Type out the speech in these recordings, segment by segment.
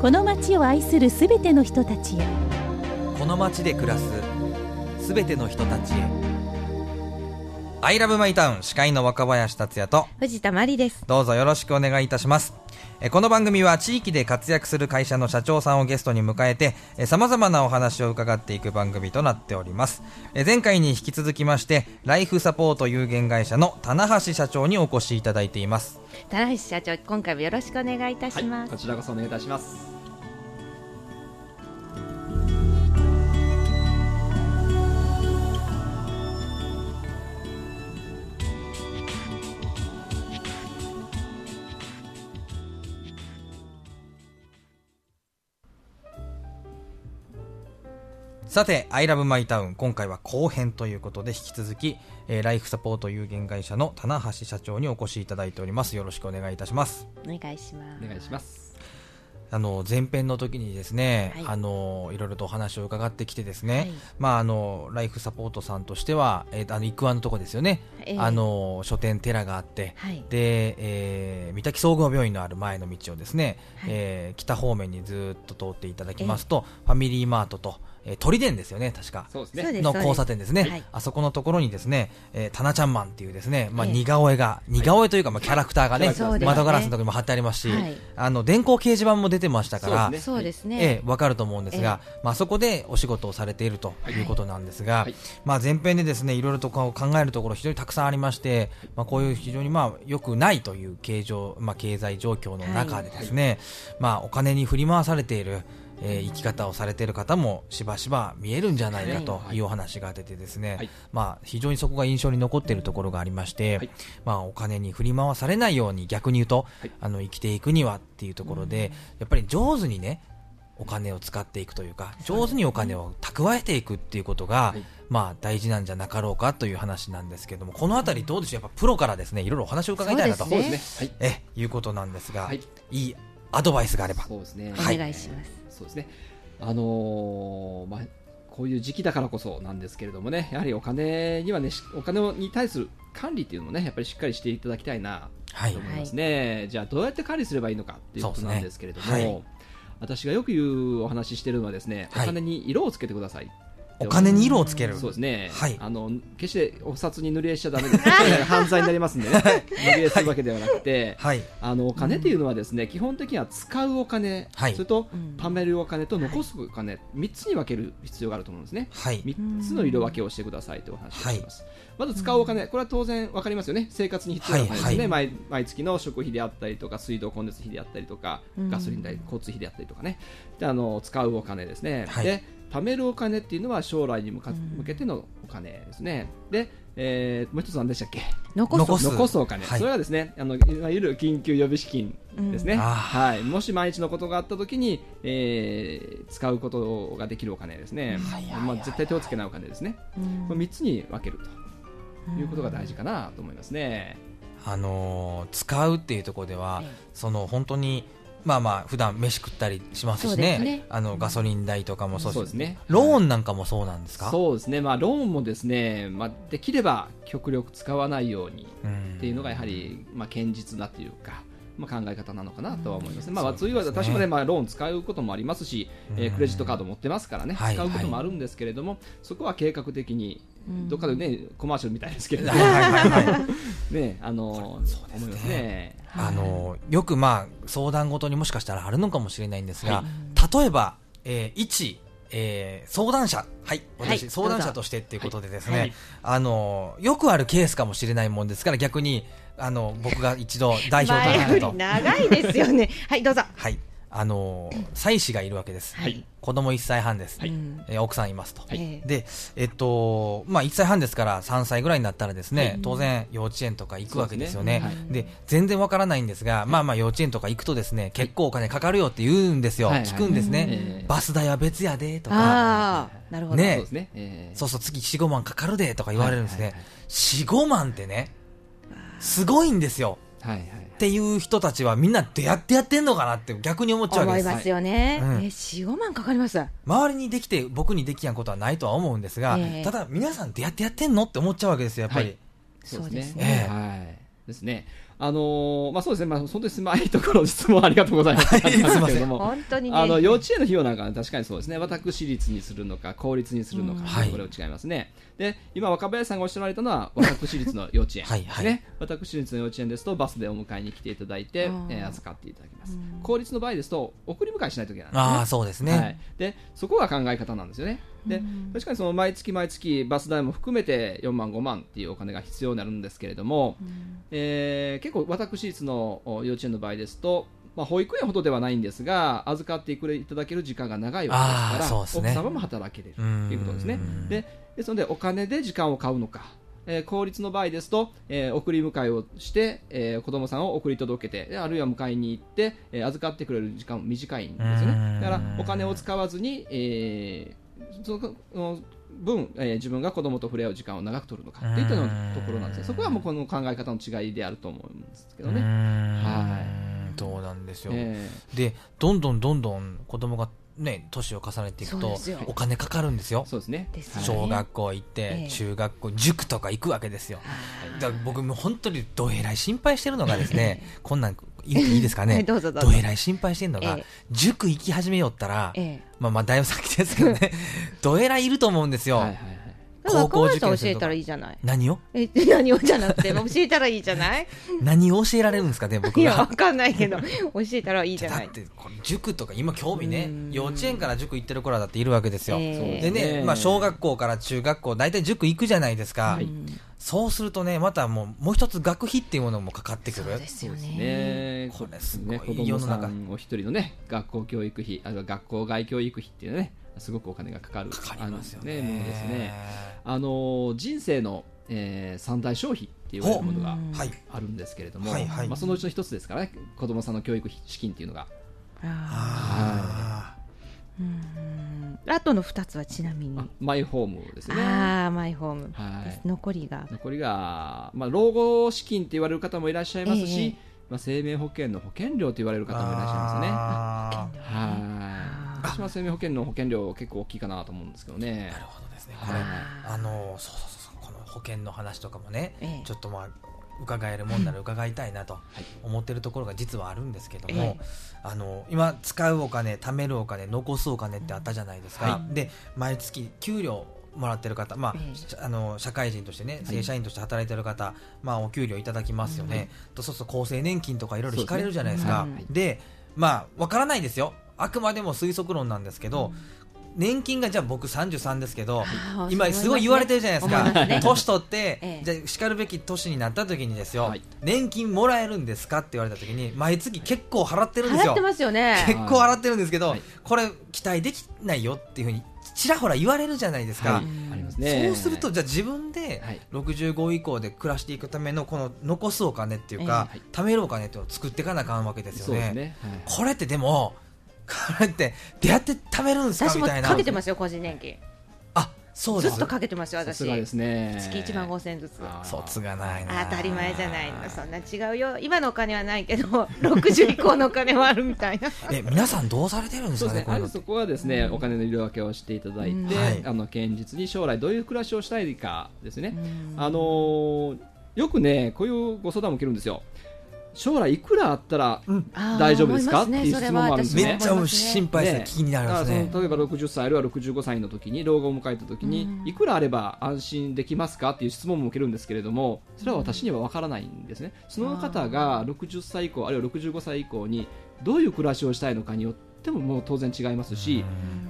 この街を愛するすべての人たちへ。この街で暮らすすべての人たちへ。アイラブマイタウン司会の若林達也と。藤田真理です。どうぞよろしくお願いいたします。えこの番組は地域で活躍する会社の社長さんをゲストに迎えてさまざまなお話を伺っていく番組となっておりますえ前回に引き続きましてライフサポート有限会社の棚橋社長にお越しいただいています棚橋社長、今回もよろしくお願いいたします。こちらこそお願いいたします。さて、アイラブマイタウン、今回は後編ということで、引き続き、えーライフサポート有限会社の棚橋社長にお越しいただいております。よろしくお願いいたします。お願いします。お願いします。あの前編の時にですね、はいあのいろいろとお話を伺ってきてですね、はいまああのライフサポートさんとしては、えーあの育湾のとこですよね、ええあの書店寺があって、はいで、えー三滝総合病院のある前の道をですね、はいえー北方面にずっと通っていただきますと、ファミリーマートと、えー、鳥電ですよね確か。そうですね。の交差点ですね、はい。あそこのところにですね、えー、タナちゃんマンっていうですね、まあ、ええ。似顔絵が、似顔絵というか、まあ、キャラクターがね、窓ガラスのところにも貼ってありますし、はい。あの電光掲示板も出てましたから、そうですね。ええ、わかると思うんですが、まあ、そこでお仕事をされているということなんですが、はい。まあ、前編でですねいろいろとこう考えるところ非常にたくさんありまして、まあ、こういう非常にまあ良くないという経常、まあ、経済状況の中でですね、まあ、お金に振り回されている、えー生き方をされている方もしばしば見えるんじゃないかとい。うお話が出てですね、はい。まあ、非常にそこが印象に残っているところがありまして、はい。まあ、お金に振り回されないように逆に言うと、はい。あの生きていくにはっていうところで、やっぱり上手にねお金を使っていくというか上手にお金を蓄えていくっていうことが、はい。まあ、大事なんじゃなかろうかという話なんですけどもこのあたりどうでしょう？やっぱプロからですねいろいろお話を伺いたいなとそうでそうですね。はい。えいうことなんですが、はい。い、いアドバイスがあれば。そうですね。おはい願いします。そうですね。あのーまあ、こういう時期だからこそなんですけれどもね、やはりお金にはね、しお金に対する管理っていうのをね、やっぱりしっかりしていただきたいなはいと思いますね。じゃあ、どうやって管理すればいいのかっていうことなんですけれども、ねはい私がよく言うお話ししてるのはですね、はいお金に色をつけてください。お金に色をつける。そうですね、はい。あの決してお札に塗り絵しちゃだめです、犯罪になりますんでね、塗り絵するわけではなくて、はい。あのお金っていうのはですね、基本的には使うお金、はい。それとうん。貯めるお金と残すお金、3つに分ける必要があると思うんですね。はい3つの色分けをしてくださいというお話をします、まず使うお金、これは当然分かりますよね、生活に必要なお金ですね、毎毎月の食費であったりとか、水道光熱費であったりとか、うん。ガソリン代、交通費であったりとかね、であの使うお金ですね、はい。で貯めるお金っていうのは将来に向か向けてのお金ですね、で、えーもう一つ何でしたっけ？残残す。残すお金、はい。それはですねあのいわゆる緊急予備資金ですね、うんはい、もし万一のことがあったときに、えー使うことができるお金ですね、まあ、絶対手をつけないお金ですね、うん。これ3つに分けるということが大事かなと思いますね。あのー使うっていうところでは、ええ。その本当にまあまあ普段飯食ったりしますしね。ね。あのガソリン代とかもそうですね。ローンなんかもそうなんですか？そうですね、まあ、ローンもですね、まあ、できれば極力使わないようにうん。っていうのがやはり、まあ、堅実なというか、まあ、考え方なのかなとは思いますね。まあ、ねそういう私もね、まあ、ローン使うこともありますし、えークレジットカード持ってますからね、はい。使うこともあるんですけれども、そこは計画的に、うん。どっかでね、コマーシャルみたいですけれども、はいはいはいはい。ね、あのそうですね。思いますね。あのよくまあ相談ごとにもしかしたらあるのかもしれないんですが、は例えば、えー一、えー相談者、はい、私、はい相談者としてっていうことでですね、はい。あのよくあるケースかもしれないもんですから逆にあの僕が一度代表となると、長いですよね。はい、どうぞ。はい、あの妻子がいるわけです、はい。子供1歳半です、はいうん。えー奥さんいますと。はい。ええで、えっと、まあ、1歳半ですから3歳ぐらいになったらですね、はい。当然幼稚園とか行くわけですよね。ですね。で全然わからないんですが、まあまあ幼稚園とか行くとですね、結構お金かかるよって言うんですよ。はい。聞くんですね、ええバス代は別やでとか、なるほど。ね。そうそう月4、5万かかるでとか言われるんですね。はいはい4、5万ってね、すごいんですよ。はいはいっていう人たちはみんな出会ってやってんのかなって逆に思っちゃうわけです。思いますよね。うんえ、4、5万かかります。周りにできて僕にできやんことはないとは思うんですが、ええただ皆さん出会ってやってんのって思っちゃうわけですよ、やっぱり。はいそうですねはい。ですね。あのーまあそうですね、まあ本当に狭いところ質問ありがとうございます。本当にねあの幼稚園の費用なんかは確かにそうですね、私立にするのか、公立にするのか、はいこれを違いますね。で、今、若林さんがおっしゃられたのは、私立の幼稚園。はいはい私立の幼稚園ですと、バスでお迎えに来ていただいて、うんえー預かっていただきます。公立の場合ですと、送り迎えしないといけないんですね。ああ、そうですね。はい、でそこが考え方なんですよね。で確かにその毎月毎月バス代も含めて4万5万っていうお金が必要になるんですけれども、えー結構私立のお幼稚園の場合ですと、まあ、保育園ほどではないんですが預かっていくれいただける時間が長いわけですからすね。奥様も働けれるということですね。うん。でですのでお金で時間を買うのかえー公立の場合ですと、えー送り迎えをして、えー子供さんを送り届けてであるいは迎えに行って、えー預かってくれる時間も短いんですようん。ねだからお金を使わずに、えーそのの分、えー自分が子供と触れ合う時間を長く取るのかっていったようなところなんですね。そこはもうこの考え方の違いであると思うんですけどね、は。はい。そうなんですよ。えで、どんどんどんどん子供がね、年を重ねていくとお金かかるんですよ。ー。そうですね。小学校行って、ええ。中学校、塾とか行くわけですよ。だから僕も本当にどえらい心配してるのがですね、こんなんいいですかはねいどうぞどうぞ。どえらい心配してるのがええ、塾行き始めよったら、ええ。まあまあだいぶ先ですけどね、どえらいいると思うんですよ。はいはいはい。高校受験教えたらいいじゃない？何を？え何を？じゃなくて教えたらいいじゃない？何を教えられるんですかね、僕いやわが。かんないけど教えたらいいじゃない？だってこれ塾とか今興味ね。うん。幼稚園から塾行ってる子らだっているわけですよ、ええ。でね、ねまあ、小学校から中学校大体塾行くじゃないですか、はいそうするとねまたもうもう一つ学費っていうものもかかってくる。そうですよね。ねこれすごいね子供さ世の中。んお一人のね学校教育費あるいは学校外教育費っていうねすごくお金がかかる。かかりますよね。ですね。あの人生の、えー三大消費っていうものがあるんですけれども、はいはい。まあ、そのうちの一つですからね子供さんの教育費資金っていうのが。ああー。うんあとの2つはちなみに。あマイホームですね。ああマイホーム。はい。です残りが。残りが、まあ、老後資金って言われる方もいらっしゃいますし、ええまあ、生命保険の保険料と言われる方もいらっしゃいますね。はい。私は生命保険の保険料結構大きいかなと思うんですけどね。なるほどですね。これはい。あのそうそうそうそう。この保険の話とかもね、ええ。ちょっとまあ伺えるもんなら伺いたいなと思ってるところが実はあるんですけども、えあの今使うお金貯めるお金残すお金ってあったじゃないですか、はで毎月給料もらってる方、まああの社会人としてね正社員として働いてる方、まあ、お給料いただきますよね、とそうすると厚生年金とかいろいろ引かれるじゃないですか。で,、まあわからないですよ。あくまでも推測論なんですけど、年金がじゃあ僕33ですけど今すごい言われてるじゃないですか、年取って、ええ。じゃあしかるべき年になった時にですよ、はい。年金もらえるんですかって言われた時に毎月結構払ってるんですよ。払ってますよね。結構払ってるんですけど、はい。これ期待できないよっていうふうにちらほら言われるじゃないですか、はい。ありますね。そうするとじゃあ自分ではい。65以降で暮らしていくためのこの残すお金っていうか、ええ貯めるお金っていうのを作っていかなあかんわけですよね。ね、はい。これってでも これってどうやって貯めるんですか私もみたいなかけてますよ個人年金あそうですずっとかけてますよ私すがですね月1万5000円ずつあー卒がないな当たり前じゃないのそんな違うよ今のお金はないけど60以降のお金はあるみたいなえ皆さんどうされてるんですそうですね、かねそこはですね、お金の色分けをしていただいて、うんはいあの現実に将来どういう暮らしをしたいかですね、あのーよくねこういうご相談も受けるんですよ将来いくらあったら大丈夫ですか？思いますね。っていう質問もあるんですね。めっちゃもう心配ですね。ね気になりますね。だからその例えば60歳あるいは65歳の時に老後を迎えた時に、うん。いくらあれば安心できますか？っていう質問も受けるんですけれどもそれは私には分からないんですね。その方が60歳以降あるいは65歳以降にどういう暮らしをしたいのかによってももう当然違いますし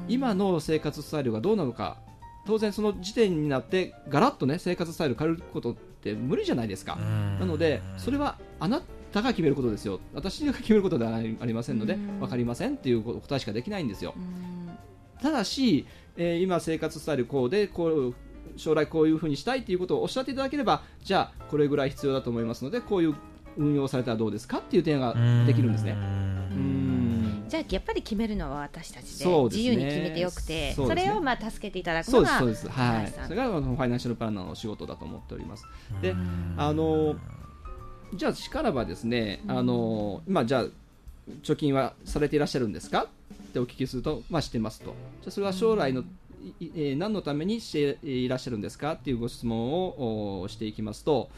今の生活スタイルがどうなのか当然その時点になってガラッとね生活スタイル変えることって無理じゃないですか。うん。なのでそれはあなたが決めることですよ。私が決めることではありませんのでうん。分かりませんっていう答えしかできないんですよ。うん。ただし、えー今生活スタイルこうでこう将来こういうふうにしたいということをおっしゃっていただければじゃあこれぐらい必要だと思いますのでこういう運用されたらどうですかっていう提案ができるんですね。うん。じゃあやっぱり決めるのは私たちでそうですね。自由に決めてよくてそ,、ね。れをまあ助けていただくそうのがですそうです、はい。それがファイナンシャルプランナーの仕事だと思っております。であのじゃあしからばですね、あの今じゃあ貯金はされていらっしゃるんですか？ってお聞きすると、まあ、してますと。じゃあそれは将来の、えー何のためにしていらっしゃるんですか？っていうご質問をおしていきますと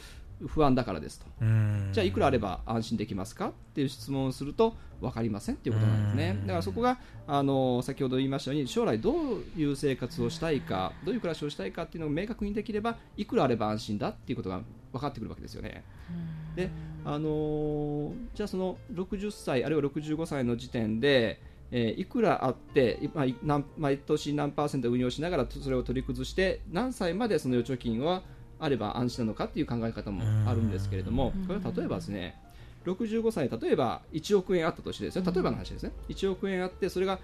不安だからですと。うん。じゃあいくらあれば安心できますかっていう質問をすると分かりませんっていうことなんですね。うん。だからそこがあの先ほど言いましたように将来どういう生活をしたいかどういう暮らしをしたいかっていうのを明確にできればいくらあれば安心だっていうことが分かってくるわけですよね。であのーじゃあその60歳あるいは65歳の時点で、えーいくらあって、いまあ毎年何パーセント運用しながらそれを取り崩して何歳までその預貯金はあれば安心なのかっていう考え方もあるんですけれどもこれは例えばですね65歳例えば1億円あったとしてですね例えばの話ですね。1億円あってそれが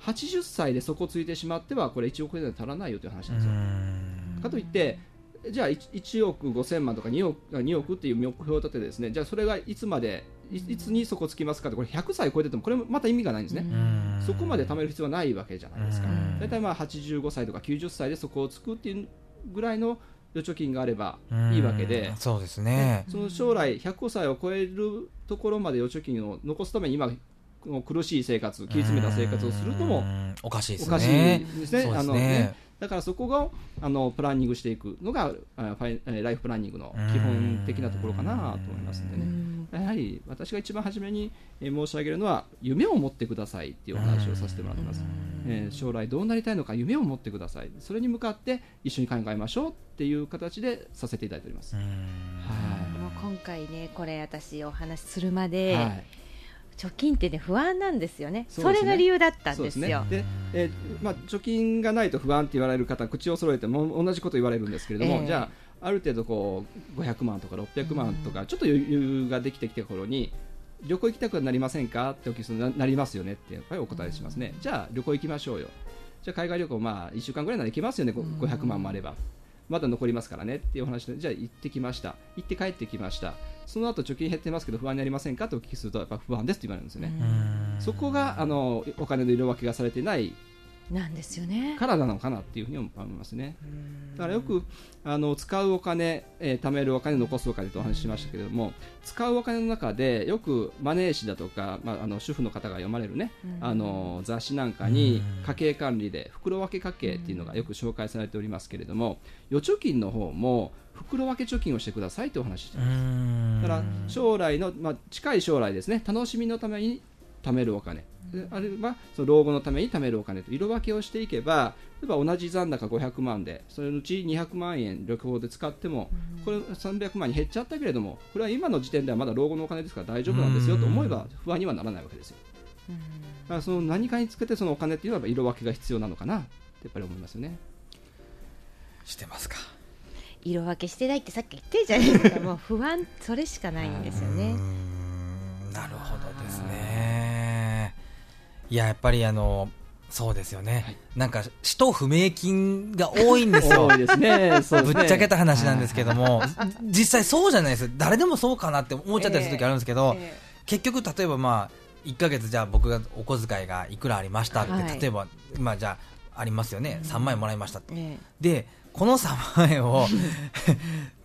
80歳で底をついてしまってはこれ1億円では足らないよという話なんですよ。かといってじゃあ 1, 1億5000万とか2億あ2億っていう目標を立ててですねじゃあそれがいつまでいいつに底つきますかってこれ100歳超えててもこれもまた意味がないんですね、そこまで貯める必要はないわけじゃないですか。うん。大体まあ85歳とか90歳で底をつくっていうぐらいの預貯金があればいいわけで。うんそうですね。その将来100歳を超えるところまで預貯金を残すために今この苦しい生活切り詰めた生活をするのもうん。おかしいですね。おかしいですね。あのねだからそこがあのプランニングしていくのがあファイえーライフプランニングの基本的なところかなと思いますんでね。やはり私が一番初めにえー申し上げるのは夢を持ってくださいっていうお話をさせてもらってます。えー将来どうなりたいのか夢を持ってください。それに向かって一緒に考えましょうっていう形でさせていただいております。うんはもう今回ねこれ私お話しするまい。で、はい貯金ってね不安なんですよね。そそれが理由だったんですよ。で、えーまあ、貯金がないと不安って言われる方口を揃えても同じこと言われるんですけれども、ええ。じゃあある程度こう500万とか600万とかちょっと余裕ができてきた頃に旅行行きたくなりませんかってお聞きするとななりますよねってやっぱりお答えしますね、じゃあ旅行行きましょうよ。じゃあ海外旅行まあ1週間ぐらいなら行けますよね、ご500万もあればまだ残りますからねっていうお話でじゃあ行ってきました。行って帰ってきました。その後貯金減ってますけど不安になりませんか？とお聞きするとやっぱ不安ですって言われるんですよね、うん。そこがあのお金の色分けがされてないなんですよね。からなのかなっていうふうに思いますね。だからよくあの使うお金、えー貯めるお金、残すお金とお話ししましたけれども、使うお金の中でよくマネー誌だとか、まあ、あの主婦の方が読まれるね、あの雑誌なんかにうん。家計管理で袋分け家計っていうのがよく紹介されておりますけれども、預貯金の方も袋分け貯金をしてくださいというお話ししてうます。ん。だから将来の、まあ、近い将来ですね楽しみのために貯めるお金、であるいはその老後のために貯めるお金と。色分けをしていけば例えば同じ残高500万でそれのうち200万円旅行で使ってもこれ300万に減っちゃったけれどもこれは今の時点ではまだ老後のお金ですから大丈夫なんですよと思えば不安にはならないわけですよ。だからその何かにつけてそのお金っていうのは色分けが必要なのかなってやっぱり思いますよね。してますか。色分けしてないってさっき言ってるじゃないですか。もう不安それしかないんですよねいややっぱりあのそうですよね、はい。なんか使途不明金が多いんですよ。ですね。そうですね。ぶっちゃけた話なんですけども、実際そうじゃないです。誰でもそうかなって思っちゃったりする時あるんですけど、え結局例えばまあ1ヶ月じゃあ僕がお小遣いがいくらありましたって、はい。例えばまあじゃあありますよね、3万円もらいましたって。ええ。でこの3万円を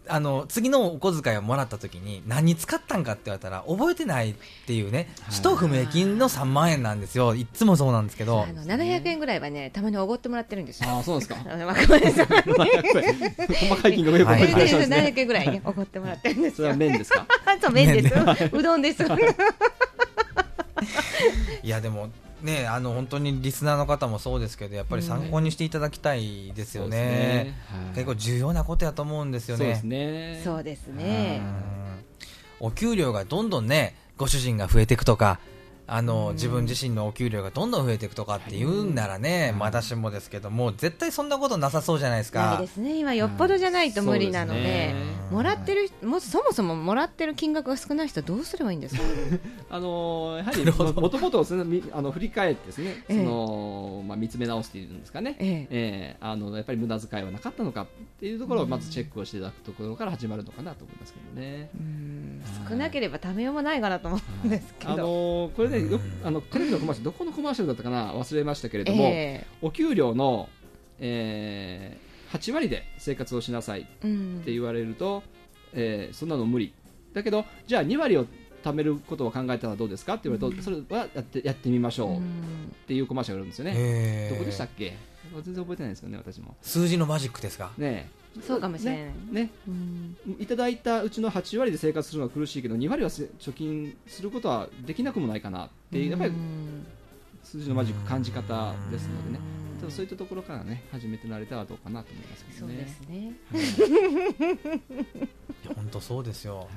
あの次のお小遣いをもらった時に何に使ったんかって言われたら覚えてないっていうね使途不明金の3万円なんですよ。いつもそうなんですけど。あの700円ぐらいはねたまにおごってもらってるんですよ。ああそうですか。若林さん細かい金額がよくわかりましたね700円ぐらいねおごってもらってるんですそれよ。は麺ですかあと麺です。うどんです。いやでもねあの本当にリスナーの方もそうですけどやっぱり参考にしていただきたいですよね,、はい。結構重要なことやと思うんですよね。そうですね。そうですね。うん。お給料がどんどんねご主人が増えていくとかあの自分自身のお給料がどんどん増えていくとかって言うんならね、まだしもですけども絶対そんなことなさそうじゃないですか。ないですね。今よっぽどじゃないと無理なので,、そうですね。もらってるもそもそももらってる金額が少ない人はどうすればいいんですか？あのーやはりももともとそのみあの振り返ってですね、ええ。そのまあ、見つめ直すっていうんですかね、ええ。ええ。あのやっぱり無駄遣いはなかったのかっていうところをまずチェックをしていただくところから始まるのかなと思いますけどね。うん。少なければためようもないかなと思うんですけど、あのーこれねよくあのテレビのコマーシャルどこのコマーシャルだったかな忘れましたけれども、えお給料の、えー、8割で生活をしなさいって言われると、えーそんなの無理。だけどじゃあ2割を貯めることを考えたらどうですかって言われると、それはやってやってみましょうっうん。ていうコマーシャルがあるんですよね、えー。どこでしたっけ？全然覚えてないですよね私も。数字のマジックですか？ねそうかもしれない。ねね。うん。いただいたうちの8割で生活するのは苦しいけど2割はせ貯金することはできなくもないかなっていうやっぱりうん数字のマジック感じ方ですのでね。そういったところからね始めてられたらどうかなと思いますけそうでどね。すね いや本当そうですよ。はい